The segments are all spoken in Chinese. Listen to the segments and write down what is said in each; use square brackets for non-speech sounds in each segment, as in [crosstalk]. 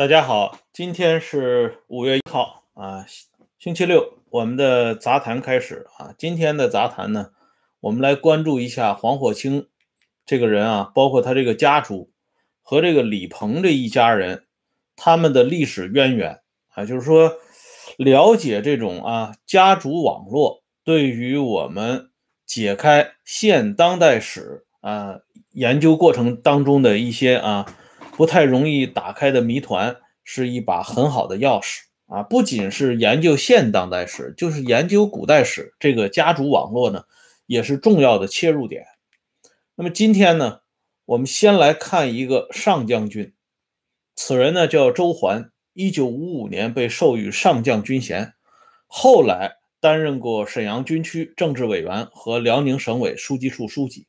大家好，今天是五月一号啊，星期六，我们的杂谈开始啊。今天的杂谈呢，我们来关注一下黄火清这个人啊，包括他这个家族和这个李鹏这一家人他们的历史渊源啊，就是说了解这种啊家族网络对于我们解开现当代史啊研究过程当中的一些啊。不太容易打开的谜团是一把很好的钥匙啊！不仅是研究现当代史，就是研究古代史，这个家族网络呢，也是重要的切入点。那么今天呢，我们先来看一个上将军，此人呢叫周桓，一九五五年被授予上将军衔，后来担任过沈阳军区政治委员和辽宁省委书记处书记。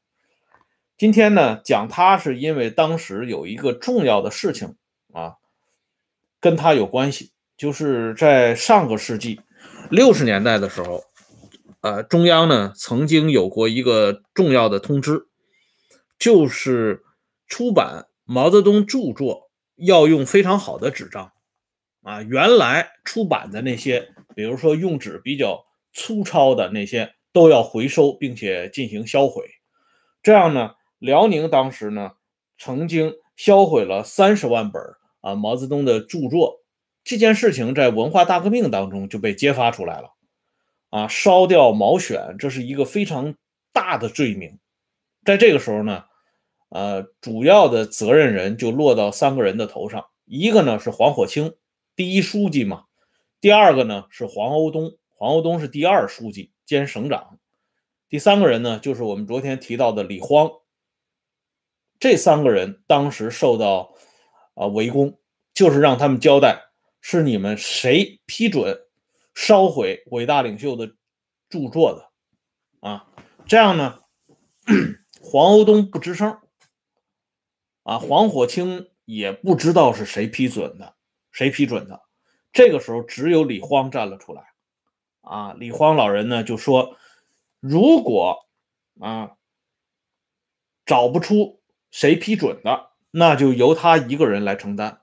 今天呢，讲他是因为当时有一个重要的事情啊，跟他有关系，就是在上个世纪六十年代的时候，呃，中央呢曾经有过一个重要的通知，就是出版毛泽东著作要用非常好的纸张啊，原来出版的那些，比如说用纸比较粗糙的那些，都要回收并且进行销毁，这样呢。辽宁当时呢，曾经销毁了三十万本啊毛泽东的著作，这件事情在文化大革命当中就被揭发出来了，啊，烧掉《毛选》，这是一个非常大的罪名。在这个时候呢，呃，主要的责任人就落到三个人的头上，一个呢是黄火清，第一书记嘛；第二个呢是黄欧东，黄欧东是第二书记兼省长；第三个人呢就是我们昨天提到的李荒。这三个人当时受到啊围攻，就是让他们交代是你们谁批准烧毁伟大领袖的著作的啊？这样呢，黄欧东不吱声，啊，黄火清也不知道是谁批准的，谁批准的？这个时候只有李荒站了出来，啊，李荒老人呢就说，如果啊找不出。谁批准的，那就由他一个人来承担。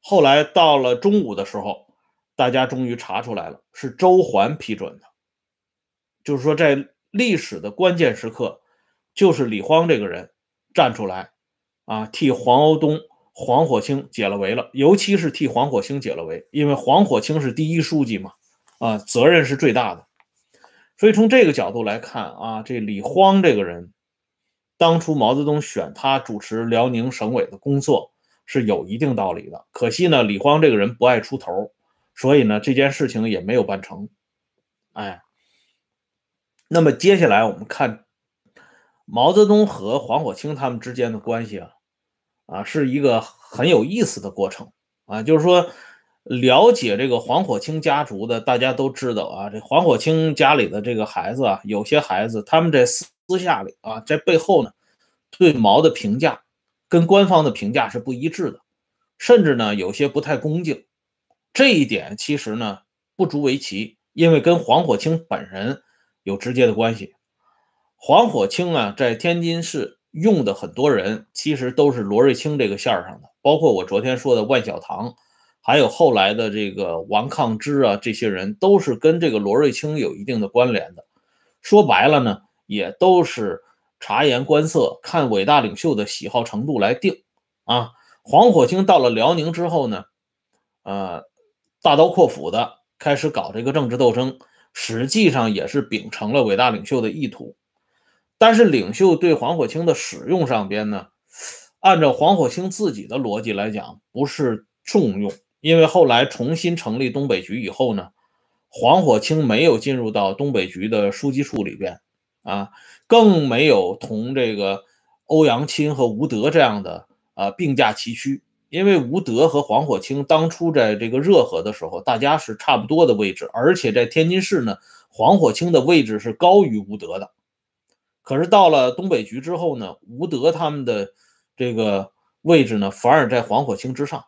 后来到了中午的时候，大家终于查出来了，是周桓批准的。就是说，在历史的关键时刻，就是李荒这个人站出来，啊，替黄欧东、黄火清解了围了。尤其是替黄火清解了围，因为黄火清是第一书记嘛，啊，责任是最大的。所以从这个角度来看，啊，这李荒这个人。当初毛泽东选他主持辽宁省委的工作是有一定道理的，可惜呢，李荒这个人不爱出头，所以呢，这件事情也没有办成。哎，那么接下来我们看毛泽东和黄火清他们之间的关系啊，啊，是一个很有意思的过程啊，就是说了解这个黄火清家族的，大家都知道啊，这黄火清家里的这个孩子啊，有些孩子他们这四私下里啊，在背后呢。对毛的评价跟官方的评价是不一致的，甚至呢有些不太恭敬。这一点其实呢不足为奇，因为跟黄火清本人有直接的关系。黄火清啊，在天津市用的很多人其实都是罗瑞卿这个线上的，包括我昨天说的万小堂，还有后来的这个王抗之啊，这些人都是跟这个罗瑞卿有一定的关联的。说白了呢，也都是。察言观色，看伟大领袖的喜好程度来定啊。黄火清到了辽宁之后呢，呃，大刀阔斧的开始搞这个政治斗争，实际上也是秉承了伟大领袖的意图。但是领袖对黄火清的使用上边呢，按照黄火清自己的逻辑来讲，不是重用，因为后来重新成立东北局以后呢，黄火清没有进入到东北局的书记处里边。啊，更没有同这个欧阳钦和吴德这样的啊并驾齐驱，因为吴德和黄火清当初在这个热河的时候，大家是差不多的位置，而且在天津市呢，黄火清的位置是高于吴德的。可是到了东北局之后呢，吴德他们的这个位置呢，反而在黄火清之上，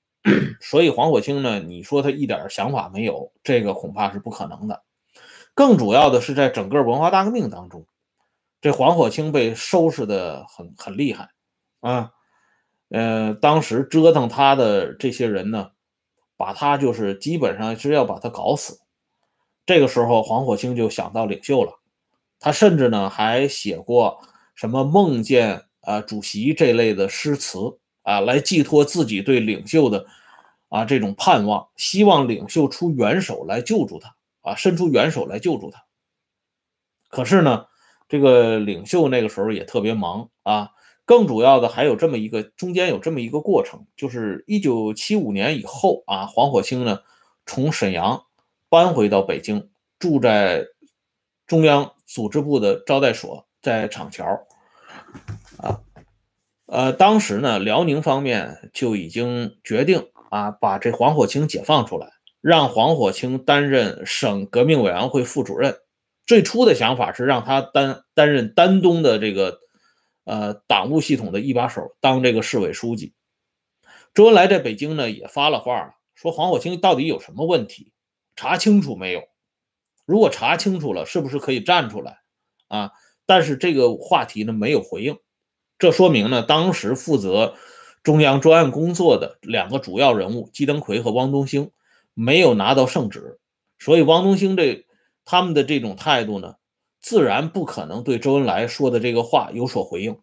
[coughs] 所以黄火清呢，你说他一点想法没有，这个恐怕是不可能的。更主要的是，在整个文化大革命当中，这黄火清被收拾的很很厉害啊。呃，当时折腾他的这些人呢，把他就是基本上是要把他搞死。这个时候，黄火清就想到领袖了，他甚至呢还写过什么梦见啊主席这类的诗词啊，来寄托自己对领袖的啊这种盼望，希望领袖出援手来救助他啊，伸出援手来救助他。可是呢，这个领袖那个时候也特别忙啊。更主要的还有这么一个，中间有这么一个过程，就是一九七五年以后啊，黄火清呢从沈阳搬回到北京，住在中央组织部的招待所，在厂桥啊。呃，当时呢，辽宁方面就已经决定啊，把这黄火清解放出来，让黄火清担任省革命委员会副主任。最初的想法是让他担担任丹东的这个。呃，党务系统的一把手，当这个市委书记。周恩来在北京呢也发了话了，说黄火清到底有什么问题，查清楚没有？如果查清楚了，是不是可以站出来啊？但是这个话题呢没有回应，这说明呢，当时负责中央专案工作的两个主要人物姬登魁和汪东兴没有拿到圣旨，所以汪东兴这他们的这种态度呢？自然不可能对周恩来说的这个话有所回应，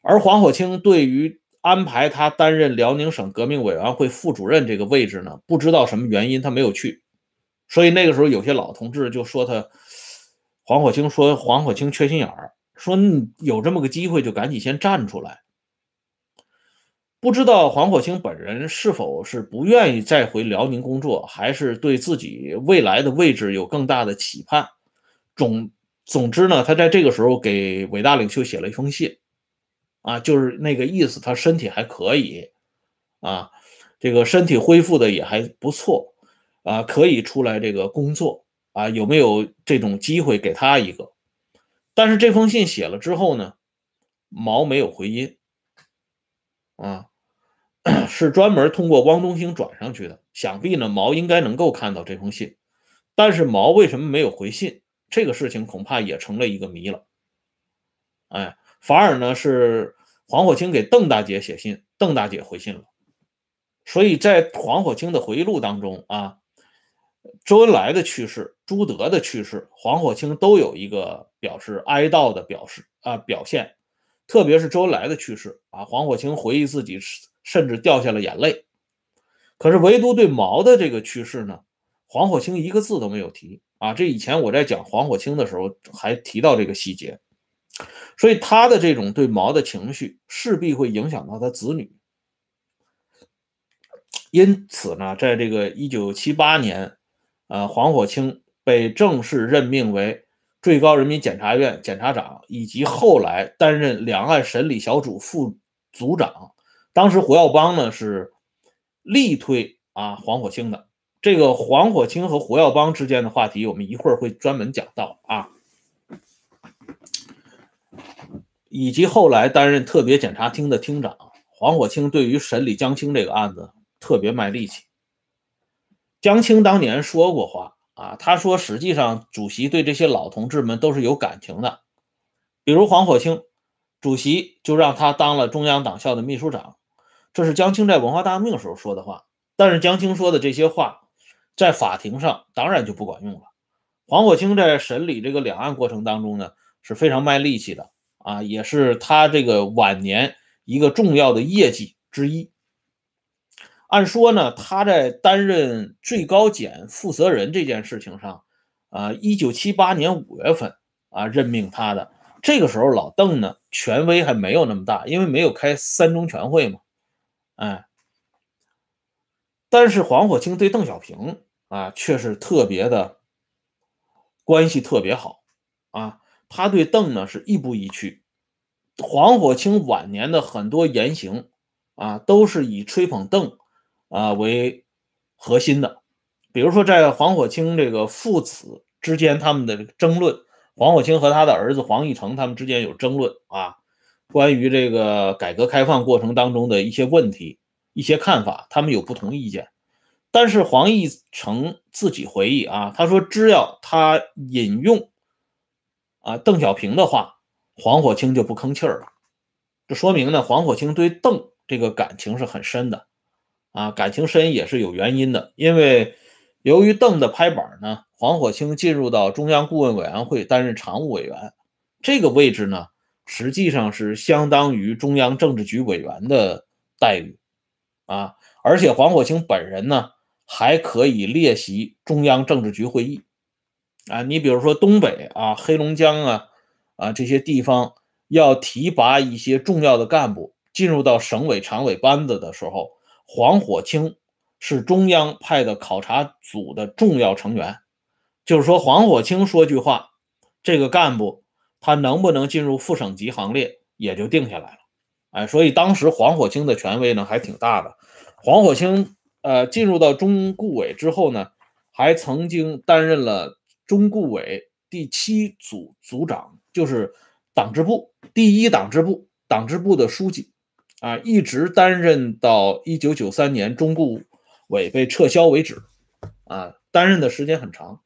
而黄火清对于安排他担任辽宁省革命委员会副主任这个位置呢，不知道什么原因他没有去，所以那个时候有些老同志就说他黄火清说黄火清缺心眼儿，说有这么个机会就赶紧先站出来。不知道黄火清本人是否是不愿意再回辽宁工作，还是对自己未来的位置有更大的期盼。总总之呢，他在这个时候给伟大领袖写了一封信，啊，就是那个意思，他身体还可以，啊，这个身体恢复的也还不错，啊，可以出来这个工作，啊，有没有这种机会给他一个？但是这封信写了之后呢，毛没有回音，啊，[clears throat] 是专门通过汪东兴转上去的，想必呢，毛应该能够看到这封信，但是毛为什么没有回信？这个事情恐怕也成了一个谜了，哎，反而呢是黄火清给邓大姐写信，邓大姐回信了，所以在黄火清的回忆录当中啊，周恩来的去世、朱德的去世，黄火清都有一个表示哀悼的表示啊表现，特别是周恩来的去世啊，黄火清回忆自己甚至掉下了眼泪，可是唯独对毛的这个去世呢，黄火清一个字都没有提。啊，这以前我在讲黄火清的时候还提到这个细节，所以他的这种对毛的情绪势必会影响到他子女。因此呢，在这个一九七八年，呃，黄火清被正式任命为最高人民检察院检察长，以及后来担任两岸审理小组副组长。当时胡耀邦呢是力推啊黄火清的。这个黄火清和胡耀邦之间的话题，我们一会儿会专门讲到啊，以及后来担任特别检察厅的厅长，黄火清对于审理江青这个案子特别卖力气。江青当年说过话啊，他说实际上主席对这些老同志们都是有感情的，比如黄火清，主席就让他当了中央党校的秘书长，这是江青在文化大革命时候说的话。但是江青说的这些话。在法庭上当然就不管用了。黄火清在审理这个两岸过程当中呢，是非常卖力气的啊，也是他这个晚年一个重要的业绩之一。按说呢，他在担任最高检负责人这件事情上，啊，一九七八年五月份啊任命他的，这个时候老邓呢权威还没有那么大，因为没有开三中全会嘛，哎。但是黄火清对邓小平啊却是特别的关系特别好啊，他对邓呢是亦步亦趋。黄火清晚年的很多言行啊都是以吹捧邓啊为核心的，比如说在黄火清这个父子之间他们的争论，黄火清和他的儿子黄义成他们之间有争论啊，关于这个改革开放过程当中的一些问题。一些看法，他们有不同意见，但是黄义成自己回忆啊，他说只要他引用啊邓小平的话，黄火清就不吭气儿了。这说明呢，黄火清对邓这个感情是很深的，啊，感情深也是有原因的，因为由于邓的拍板呢，黄火清进入到中央顾问委员会担任常务委员，这个位置呢，实际上是相当于中央政治局委员的待遇，啊，而且黄火清本人呢，还可以列席中央政治局会议，啊，你比如说东北啊、黑龙江啊、啊这些地方。要提拔一些重要的干部进入到省委常委班子的时候，黄火清是中央派的考察组的重要成员。就是说，黄火清说句话，这个干部他能不能进入副省级行列也就定下来了。哎，所以当时黄火清的权威呢还挺大的。黄火清呃进入到中顾委之后呢，还曾经担任了中顾委第七组组长，就是。党支部第一党支部党支部的书记，啊，一直担任到一九九三年中顾委被撤销为止，啊，担任的时间很长。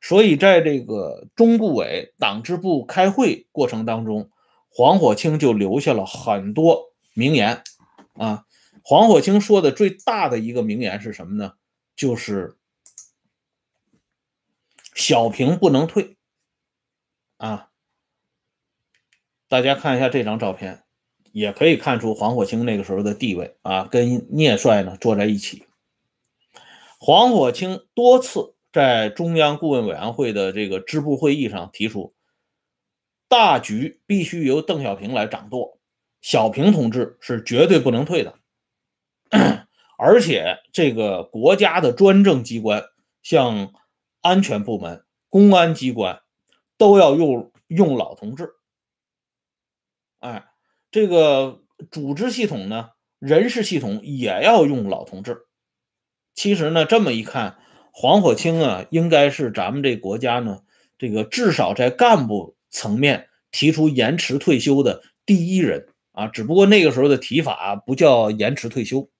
所以在这个中顾委党支部开会过程当中，黄火清就留下了很多名言，啊，黄火清说的最大的一个名言是什么呢？就是小平不能退，啊。大家看一下这张照片，也可以看出黄火清那个时候的地位啊，跟聂帅呢坐在一起。黄火清多次在中央顾问委员会的这个支部会议上提出，大局必须由邓小平来掌舵，小平同志是绝对不能退的。[clears throat] 而且这个国家的专政机关，像安全部门、公安机关，都要用用老同志。哎，这个组织系统呢，人事系统也要用老同志。其实呢，这么一看，黄火清啊，应该是咱们这国家呢，这个至少在干部层面提出延迟退休的第一人啊。只不过那个时候的提法不叫延迟退休。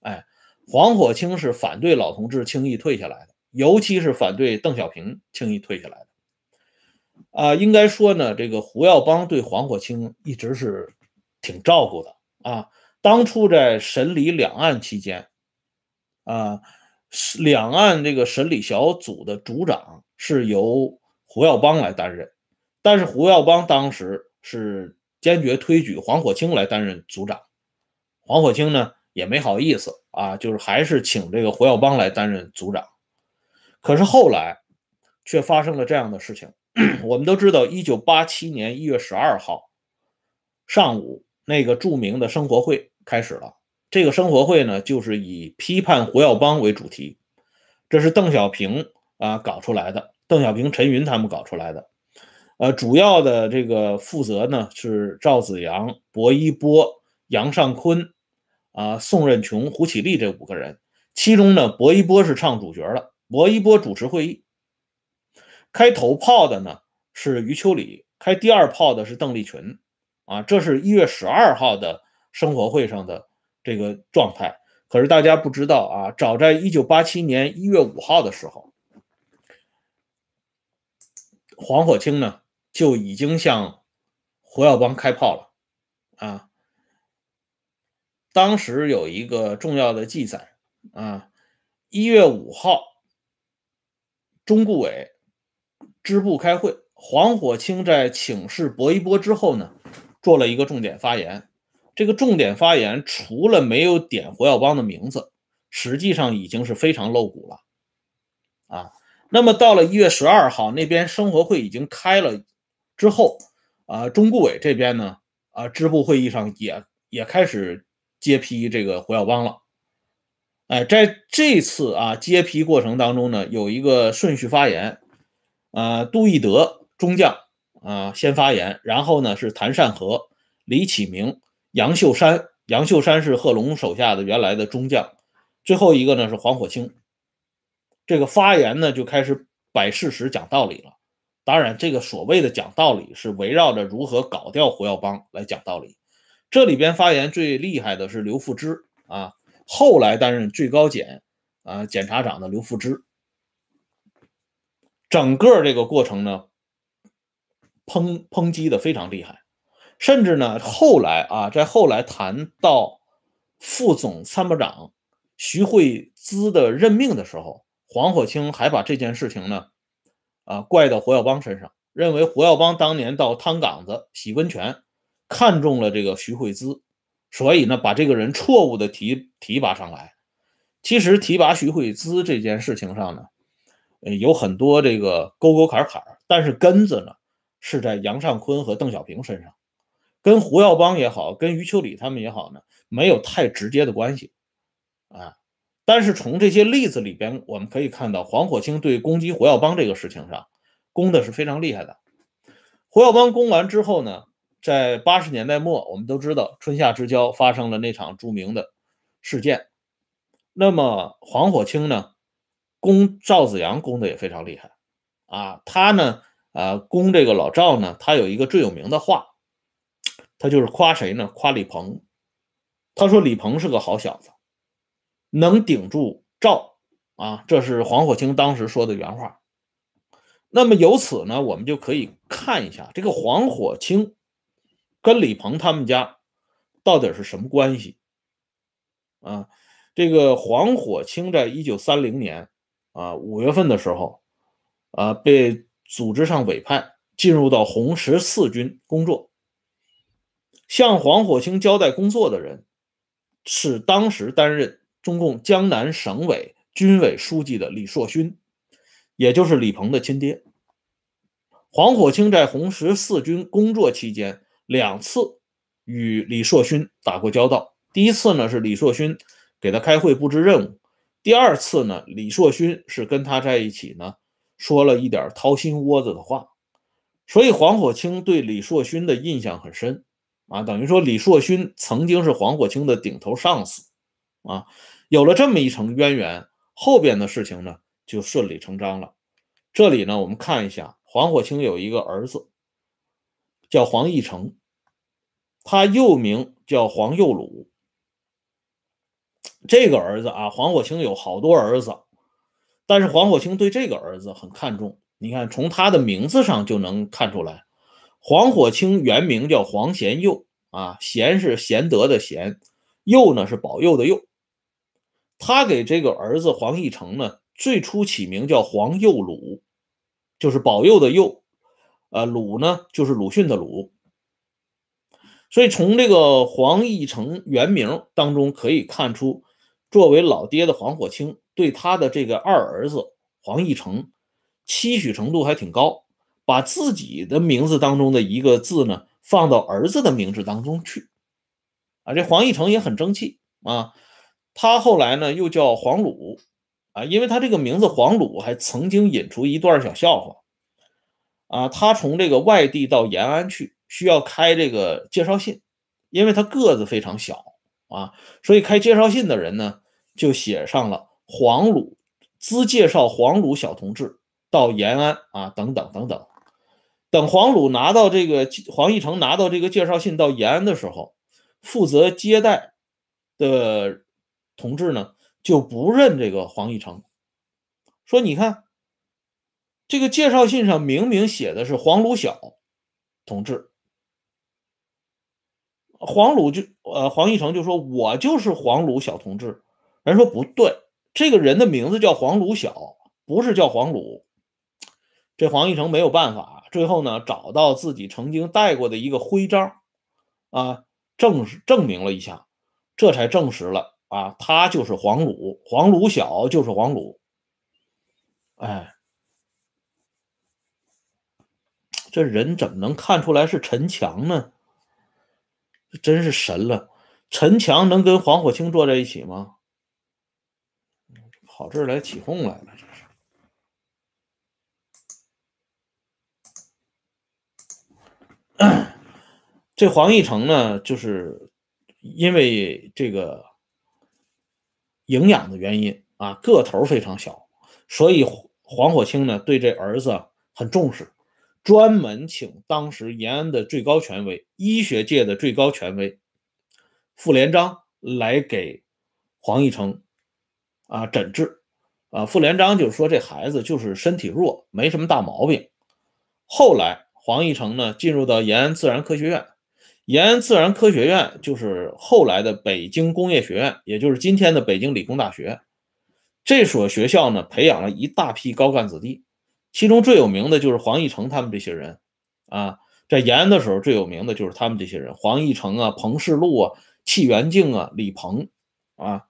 哎，黄火清是反对老同志轻易退下来的，尤其是反对邓小平轻易退下来的。啊，应该说呢，这个胡耀邦对黄火清一直是挺照顾的啊。当初在审理两岸期间，啊，两岸这个审理小组的组长是由胡耀邦来担任，但是胡耀邦当时是坚决推举黄火清来担任组长，黄火清呢也没好意思啊，就是还是请这个胡耀邦来担任组长。可是后来却发生了这样的事情。[clears throat] 我们都知道，一九八七年一月十二号上午，那个著名的生活会开始了。这个生活会呢，就是以批判胡耀邦为主题，这是邓小平啊搞出来的，邓小平、陈云他们搞出来的。呃，主要的这个负责呢是赵子阳、薄一波、杨尚昆啊、宋任穷、胡启立这五个人。其中呢，薄一波是唱主角的，薄一波主持会议。开头炮的呢是余秋里，开第二炮的是邓丽群，啊，这是一月十二号的生活会上的这个状态。可是大家不知道啊，早在一九八七年一月五号的时候，黄火清呢就已经向胡耀邦开炮了，啊，当时有一个重要的记载啊，一月五号，中顾委。支部开会，黄火清在请示薄一波之后呢，做了一个重点发言。这个重点发言除了没有点胡耀邦的名字，实际上已经是非常露骨了。啊，那么到了一月十二号，那边生活会已经开了之后，啊，中顾委这边呢，啊，支部会议上也也开始揭批这个胡耀邦了。哎，在这次啊揭批过程当中呢，有一个顺序发言。呃，杜义德中将啊先发言，然后呢是谭善和、李启明、杨秀山。杨秀山是贺龙手下的原来的中将。最后一个呢是黄火清。这个发言呢就开始摆事实、讲道理了。当然，这个所谓的讲道理是围绕着如何搞掉胡耀邦来讲道理。这里边发言最厉害的是刘富之啊，后来担任最高检啊检察长的刘富之。整个这个过程呢，抨抨击的非常厉害，甚至呢，后来啊，在后来谈到副总参谋长徐惠滋的任命的时候，黄火清还把这件事情呢，啊，怪到胡耀邦身上，认为胡耀邦当年到汤岗子洗温泉，看中了这个徐惠滋，所以呢，把这个人错误的提提拔上来。其实提拔徐惠滋这件事情上呢，有很多这个沟沟坎坎，但是根子呢是在杨尚昆和邓小平身上。跟胡耀邦也好，跟余秋里他们也好呢，没有太直接的关系，啊，但是从这些例子里边，我们可以看到黄火清对攻击胡耀邦这个事情上，攻的是非常厉害的。胡耀邦攻完之后呢，在八十年代末，我们都知道春夏之交发生了那场著名的事件，那么黄火清呢，攻赵子阳攻的也非常厉害，啊，他呢，啊，攻这个老赵呢，他有一个最有名的话。他就是夸谁呢？夸李鹏。他说李鹏是个好小子，能顶住赵啊，这是黄火清当时说的原话。那么由此呢，我们就可以看一下这个黄火清跟李鹏他们家到底是什么关系啊？这个黄火清在一九三零年啊五月份的时候啊，被组织上委派进入到红十四军工作。向黄火清交代工作的人，是当时担任中共江南省委军委书记的李硕勋，也就是李鹏的亲爹。黄火清在红十四军工作期间，两次与李硕勋打过交道。第一次呢，是李硕勋给他开会布置任务；第二次呢，李硕勋是跟他在一起呢，说了一点掏心窝子的话。所以黄火清对李硕勋的印象很深。啊，等于说李硕勋曾经是黄火清的顶头上司，啊，有了这么一层渊源，后边的事情呢就顺理成章了。这里呢，我们看一下，黄火清有一个儿子叫黄义成，他又名叫黄幼鲁。这个儿子啊，黄火清有好多儿子，但是黄火清对这个儿子很看重。你看，从他的名字上就能看出来。黄火清原名叫黄贤佑啊，贤是贤德的贤，佑呢是保佑的佑。他给这个儿子黄义成呢，最初起名叫黄佑鲁，就是保佑的佑，呃，鲁呢就是鲁迅的鲁。所以从这个黄义成原名当中可以看出，作为老爹的黄火清对他的这个二儿子黄义成期许程度还挺高。把自己的名字当中的一个字呢，放到儿子的名字当中去，啊，这黄义成也很争气啊。他后来呢又叫黄鲁啊，因为他这个名字黄鲁还曾经引出一段小笑话啊。他从这个外地到延安去，需要开这个介绍信，因为他个子非常小啊，所以开介绍信的人呢就写上了黄鲁，兹介绍黄鲁小同志到延安啊，等等等等。等黄鲁拿到这个黄义成拿到这个介绍信到延安的时候，负责接待的同志呢就不认这个黄义成，说你看这个介绍信上明明写的是黄鲁小同志，黄鲁就呃黄义成就说我就是黄鲁小同志，人说不对，这个人的名字叫黄鲁小，不是叫黄鲁。这黄义成没有办法，最后呢找到自己曾经戴过的一个徽章，啊，证实证明了一下，这才证实了啊，他就是黄鲁，黄鲁小就是黄鲁。哎，这人怎么能看出来是陈强呢？真是神了！陈强能跟黄火清坐在一起吗？跑这儿来起哄来了。这是 [clears throat] 这黄义成呢，就是因为这个营养的原因啊，个头非常小，所以黄火清呢对这儿子很重视，专门请当时延安的最高权威、医学界的最高权威傅连璋来给黄义成啊诊治啊。傅连璋就是说这孩子就是身体弱，没什么大毛病。后来黄义成呢进入到延安自然科学院。延安自然科学院就是后来的北京工业学院，也就是今天的北京理工大学。这所学校呢，培养了一大批高干子弟，其中最有名的就是黄义成他们这些人啊。在延安的时候，最有名的就是他们这些人：黄义成啊、彭世禄啊、戚元敬啊、李鹏啊。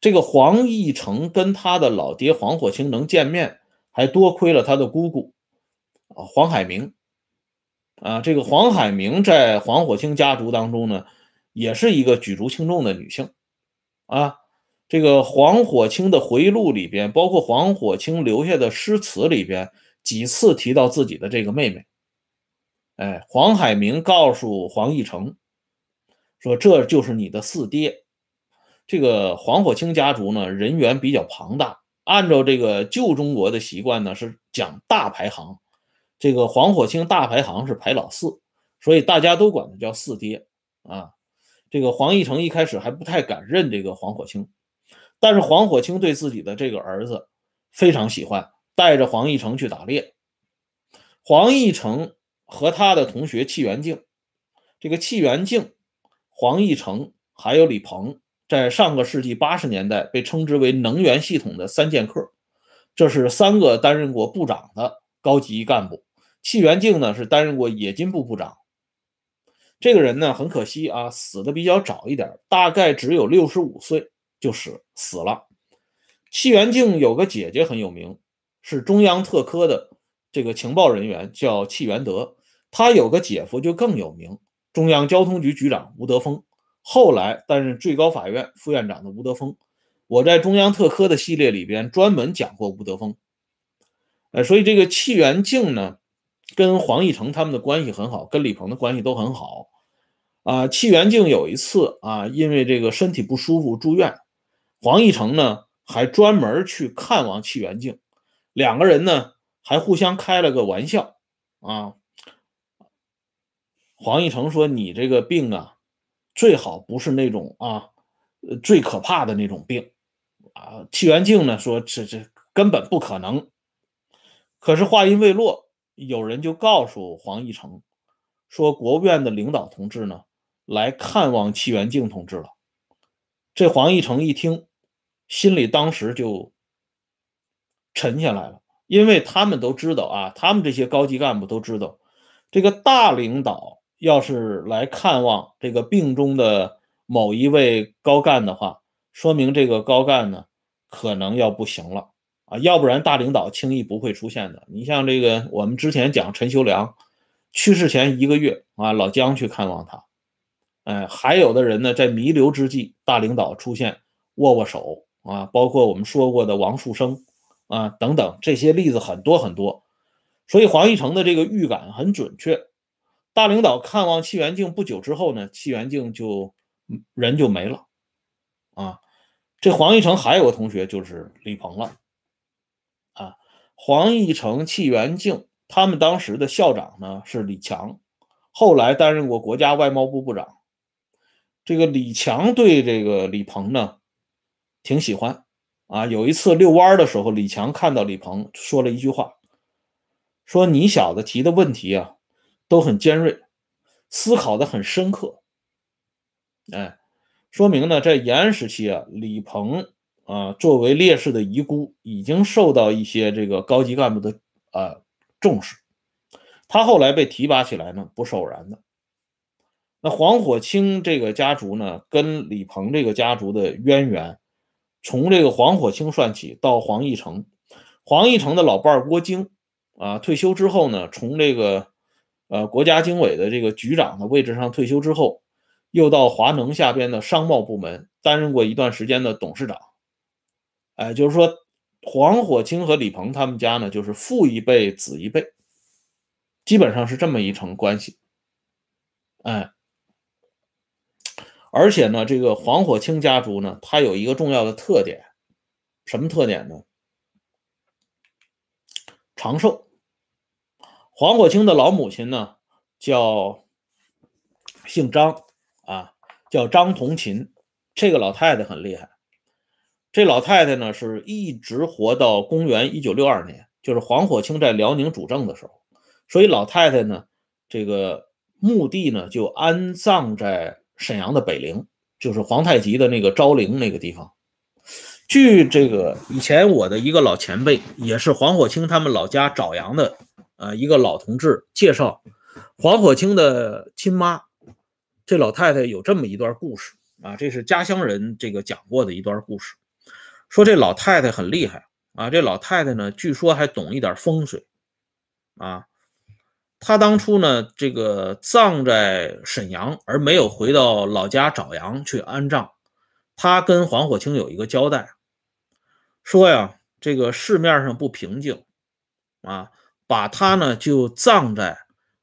这个黄义成跟他的老爹黄火清能见面，还多亏了他的姑姑啊黄海明。啊，这个黄海明在黄火清家族当中呢，也是一个举足轻重的女性。啊，这个黄火清的回忆录里边，包括黄火清留下的诗词里边，几次提到自己的这个妹妹。哎，黄海明告诉黄义成说：“这就是你的四爹。”这个黄火清家族呢，人员比较庞大，按照这个旧中国的习惯呢，是讲大排行。这个黄火清大排行是排老四，所以大家都管他叫四爹啊。这个黄义成一开始还不太敢认这个黄火清，但是黄火清对自己的这个儿子非常喜欢，带着黄义成去打猎。黄义成和他的同学戚元敬，这个戚元敬、黄义成还有李鹏，在上个世纪八十年代被称之为能源系统的三剑客，这是三个担任过部长的高级干部。戚元敬呢是担任过冶金部部长，这个人呢很可惜啊，死的比较早一点，大概只有六十五岁就死死了。戚元敬有个姐姐很有名，是中央特科的这个情报人员，叫戚元德。他有个姐夫就更有名，中央交通局局长吴德峰，后来担任最高法院副院长的吴德峰。我在中央特科的系列里边专门讲过吴德峰。呃，所以这个戚元敬呢。跟黄义成他们的关系很好，跟李鹏的关系都很好，啊，戚元敬有一次啊，因为这个身体不舒服住院，黄义成呢还专门去看望戚元敬，两个人呢还互相开了个玩笑，啊，黄义成说：“你这个病啊，最好不是那种啊，最可怕的那种病，啊。”戚元敬呢说：“这这根本不可能。”可是话音未落。有人就告诉黄义成，说国务院的领导同志呢来看望戚元敬同志了。这黄义成一听，心里当时就沉下来了，因为他们都知道啊，他们这些高级干部都知道，这个大领导要是来看望这个病中的某一位高干的话，说明这个高干呢可能要不行了。啊，要不然大领导轻易不会出现的。你像这个，我们之前讲陈修良去世前一个月啊，老姜去看望他，哎，还有的人呢，在弥留之际，大领导出现握握手啊，包括我们说过的王树声啊等等，这些例子很多很多。所以黄一成的这个预感很准确。大领导看望戚元敬不久之后呢，戚元敬就人就没了啊。这黄一成还有个同学就是李鹏了。黄义成、戚元敬，他们当时的校长呢是李强，后来担任过国家外贸部部长。这个李强对这个李鹏呢挺喜欢啊。有一次遛弯的时候，李强看到李鹏说了一句话，说：“你小子提的问题啊都很尖锐，思考的很深刻。”哎，说明呢，在延安时期啊，李鹏。啊，作为烈士的遗孤，已经受到一些这个高级干部的啊重视。他后来被提拔起来呢，不是偶然的。那黄火清这个家族呢，跟李鹏这个家族的渊源，从这个黄火清算起，到黄义成，黄义成的老伴郭京啊，退休之后呢，从这个呃国家经委的这个局长的位置上退休之后，又到华能下边的商贸部门担任过一段时间的董事长。哎，就是说，黄火清和李鹏他们家呢，就是父一辈子一辈，基本上是这么一层关系。哎，而且呢，这个黄火清家族呢，它有一个重要的特点，什么特点呢？长寿。黄火清的老母亲呢，叫姓张啊，叫张同琴，这个老太太很厉害。这老太太呢，是一直活到公元一九六二年，就是黄火清在辽宁主政的时候，所以老太太呢，这个墓地呢就安葬在沈阳的北陵，就是皇太极的那个昭陵那个地方。据这个以前我的一个老前辈，也是黄火清他们老家枣阳的，呃，一个老同志介绍，黄火清的亲妈，这老太太有这么一段故事啊，这是家乡人这个讲过的一段故事，说这老太太很厉害啊，这老太太呢，据说还懂一点风水啊，她当初呢，这个葬在沈阳，而没有回到老家枣阳去安葬，她跟黄火清有一个交代。说呀，这个市面上不平静，啊，把他呢就葬在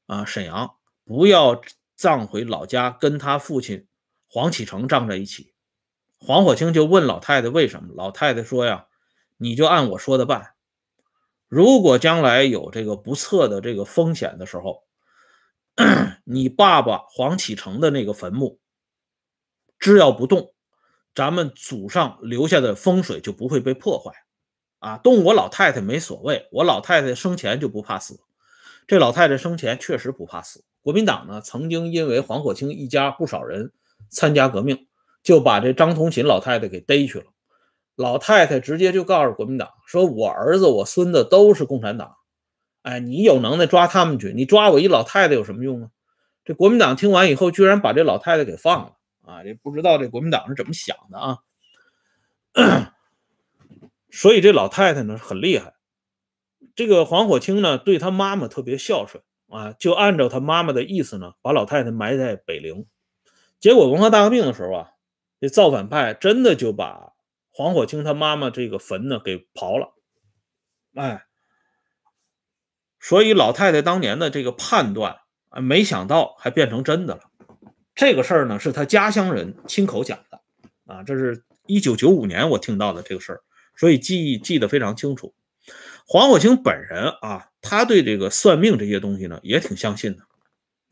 啊沈阳，不要葬回老家，跟他父亲黄启成葬在一起。黄火清就问老太太为什么，老太太说呀，你就按我说的办。如果将来有这个不测的这个风险的时候，你爸爸黄启成的那个坟墓只要不动。咱们祖上留下的风水就不会被破坏，啊，动我老太太没所谓，我老太太生前就不怕死，这老太太生前确实不怕死。国民党呢，曾经因为黄火清一家不少人参加革命，就把这张同勤老太太给逮去了。老太太直接就告诉国民党，说我儿子、我孙子都是共产党，哎，你有能耐抓他们去，你抓我一老太太有什么用啊？这国民党听完以后，居然把这老太太给放了。啊，这不知道这国民党是怎么想的啊？[coughs] 所以这老太太呢很厉害。这个黄火清呢对他妈妈特别孝顺啊，就按照他妈妈的意思呢，把老太太埋在北陵。结果文化大革命的时候啊，这造反派真的就把黄火清他妈妈这个坟呢给刨了。哎，所以老太太当年的这个判断啊，没想到还变成真的了。这个事儿呢，是他家乡人亲口讲的，啊，这是一九九五年我听到的这个事儿，所以记忆记得非常清楚。黄火清本人啊，他对这个算命这些东西呢，也挺相信的，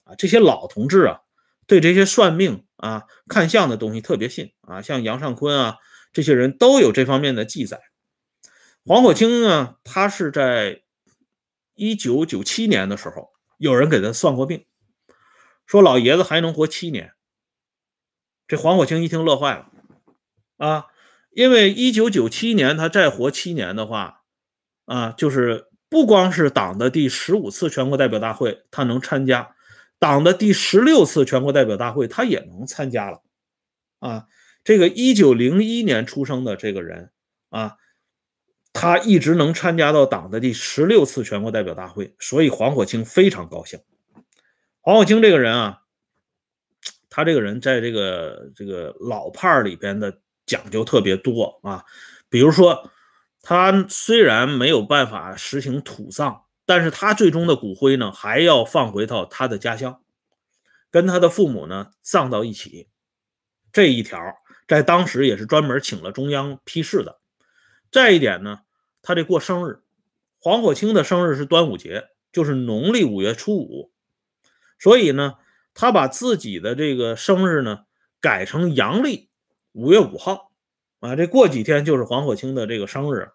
啊，这些老同志啊，对这些算命啊、看相的东西特别信啊，像杨尚昆啊，这些人都有这方面的记载。黄火清呢，他是在一九九七年的时候，有人给他算过命。说老爷子还能活七年，这黄火清一听乐坏了啊！因为一九九七年他再活七年的话，啊，就是不光是党的第十五次全国代表大会他能参加，党的第十六次全国代表大会他也能参加了啊！这个一九零一年出生的这个人啊，他一直能参加到党的第十六次全国代表大会，所以黄火清非常高兴。黄火清这个人啊，他这个人在这个这个老派里边的讲究特别多啊。比如说，他虽然没有办法实行土葬，但是他最终的骨灰呢，还要放回到他的家乡，跟他的父母呢葬到一起。这一条在当时也是专门请了中央批示的。再一点呢，他这过生日，黄火清的生日是端午节，就是农历五月初五。所以呢，他把自己的这个生日呢改成阳历五月五号，啊，这过几天就是黄火清的这个生日。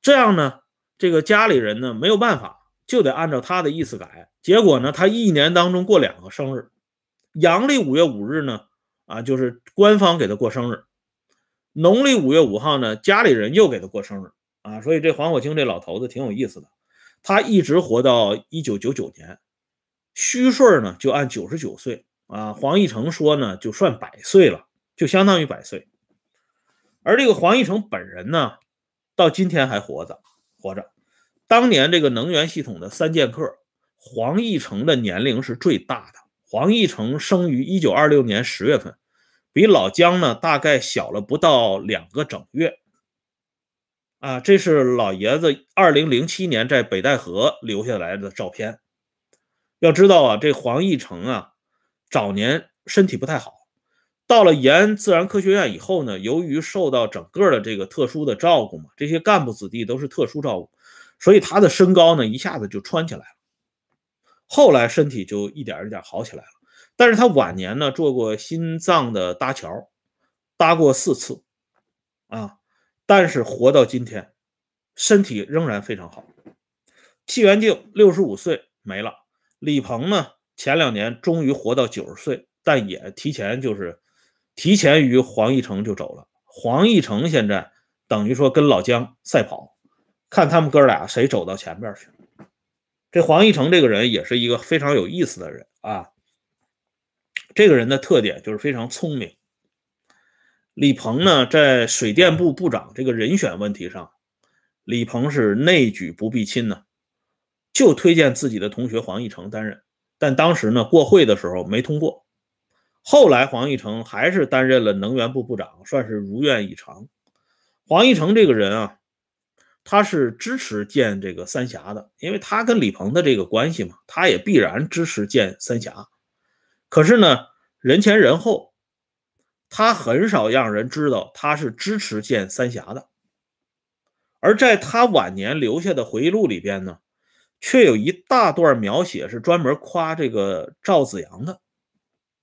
这样呢，这个家里人呢没有办法，就得按照他的意思改。结果呢，他一年当中过两个生日，阳历五月五日呢，啊，就是官方给他过生日；农历五月五号呢，家里人又给他过生日。啊，所以这黄火清这老头子挺有意思的。他一直活到一九九九年，虚岁呢就按九十九岁啊。黄义成说呢，就算百岁了，就相当于百岁。而这个黄义成本人呢，到今天还活着，活着。当年这个能源系统的三剑客，黄义成的年龄是最大的。黄义成生于一九二六年十月份，比老姜呢大概小了不到两个整月。啊，这是老爷子二零零七年在北戴河留下来的照片。要知道啊，这黄义成啊，早年身体不太好，到了延安自然科学院以后呢，由于受到整个的这个特殊的照顾嘛，这些干部子弟都是特殊照顾，所以他的身高呢一下子就蹿起来了。后来身体就一点一点好起来了，但是他晚年呢做过心脏的搭桥，搭过四次，啊。但是活到今天，身体仍然非常好。戚元敬六十五岁没了，李鹏呢，前两年终于活到九十岁，但也提前就是提前于黄义成就走了。黄义成现在等于说跟老姜赛跑，看他们哥俩谁走到前边去。这黄义成这个人也是一个非常有意思的人啊。这个人的特点就是非常聪明。李鹏呢，在水电部部长这个人选问题上，李鹏是内举不避亲呢，就推荐自己的同学黄义成担任。但当时呢，过会的时候没通过。后来黄义成还是担任了能源部部长，算是如愿以偿。黄义成这个人啊，他是支持建这个三峡的，因为他跟李鹏的这个关系嘛，他也必然支持建三峡。可是呢，人前人后。他很少让人知道他是支持建三峡的，而在他晚年留下的回忆录里边呢，却有一大段描写是专门夸这个赵子阳的。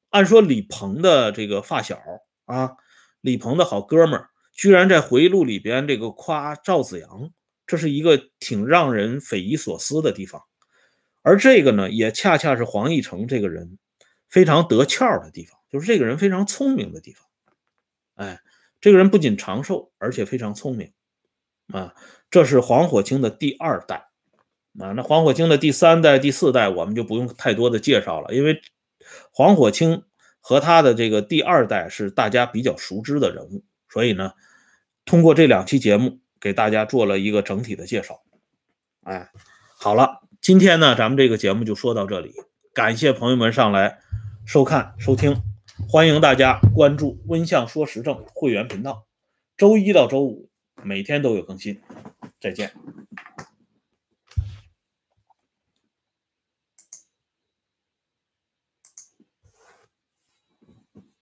按说李鹏的这个发小啊，李鹏的好哥们儿，居然在回忆录里边这个夸赵子阳，这是一个挺让人匪夷所思的地方。而这个呢，也恰恰是黄义成这个人非常得窍的地方。就是这个人非常聪明的地方，哎，这个人不仅长寿，而且非常聪明，啊，这是黄火清的第二代，啊，那黄火清的第三代、第四代我们就不用太多的介绍了，因为黄火清和他的这个第二代是大家比较熟知的人物，所以呢，通过这两期节目给大家做了一个整体的介绍，哎，好了，今天呢，咱们这个节目就说到这里，感谢朋友们上来收看收听。欢迎大家关注“温相说时政”会员频道，周一到周五每天都有更新。再见。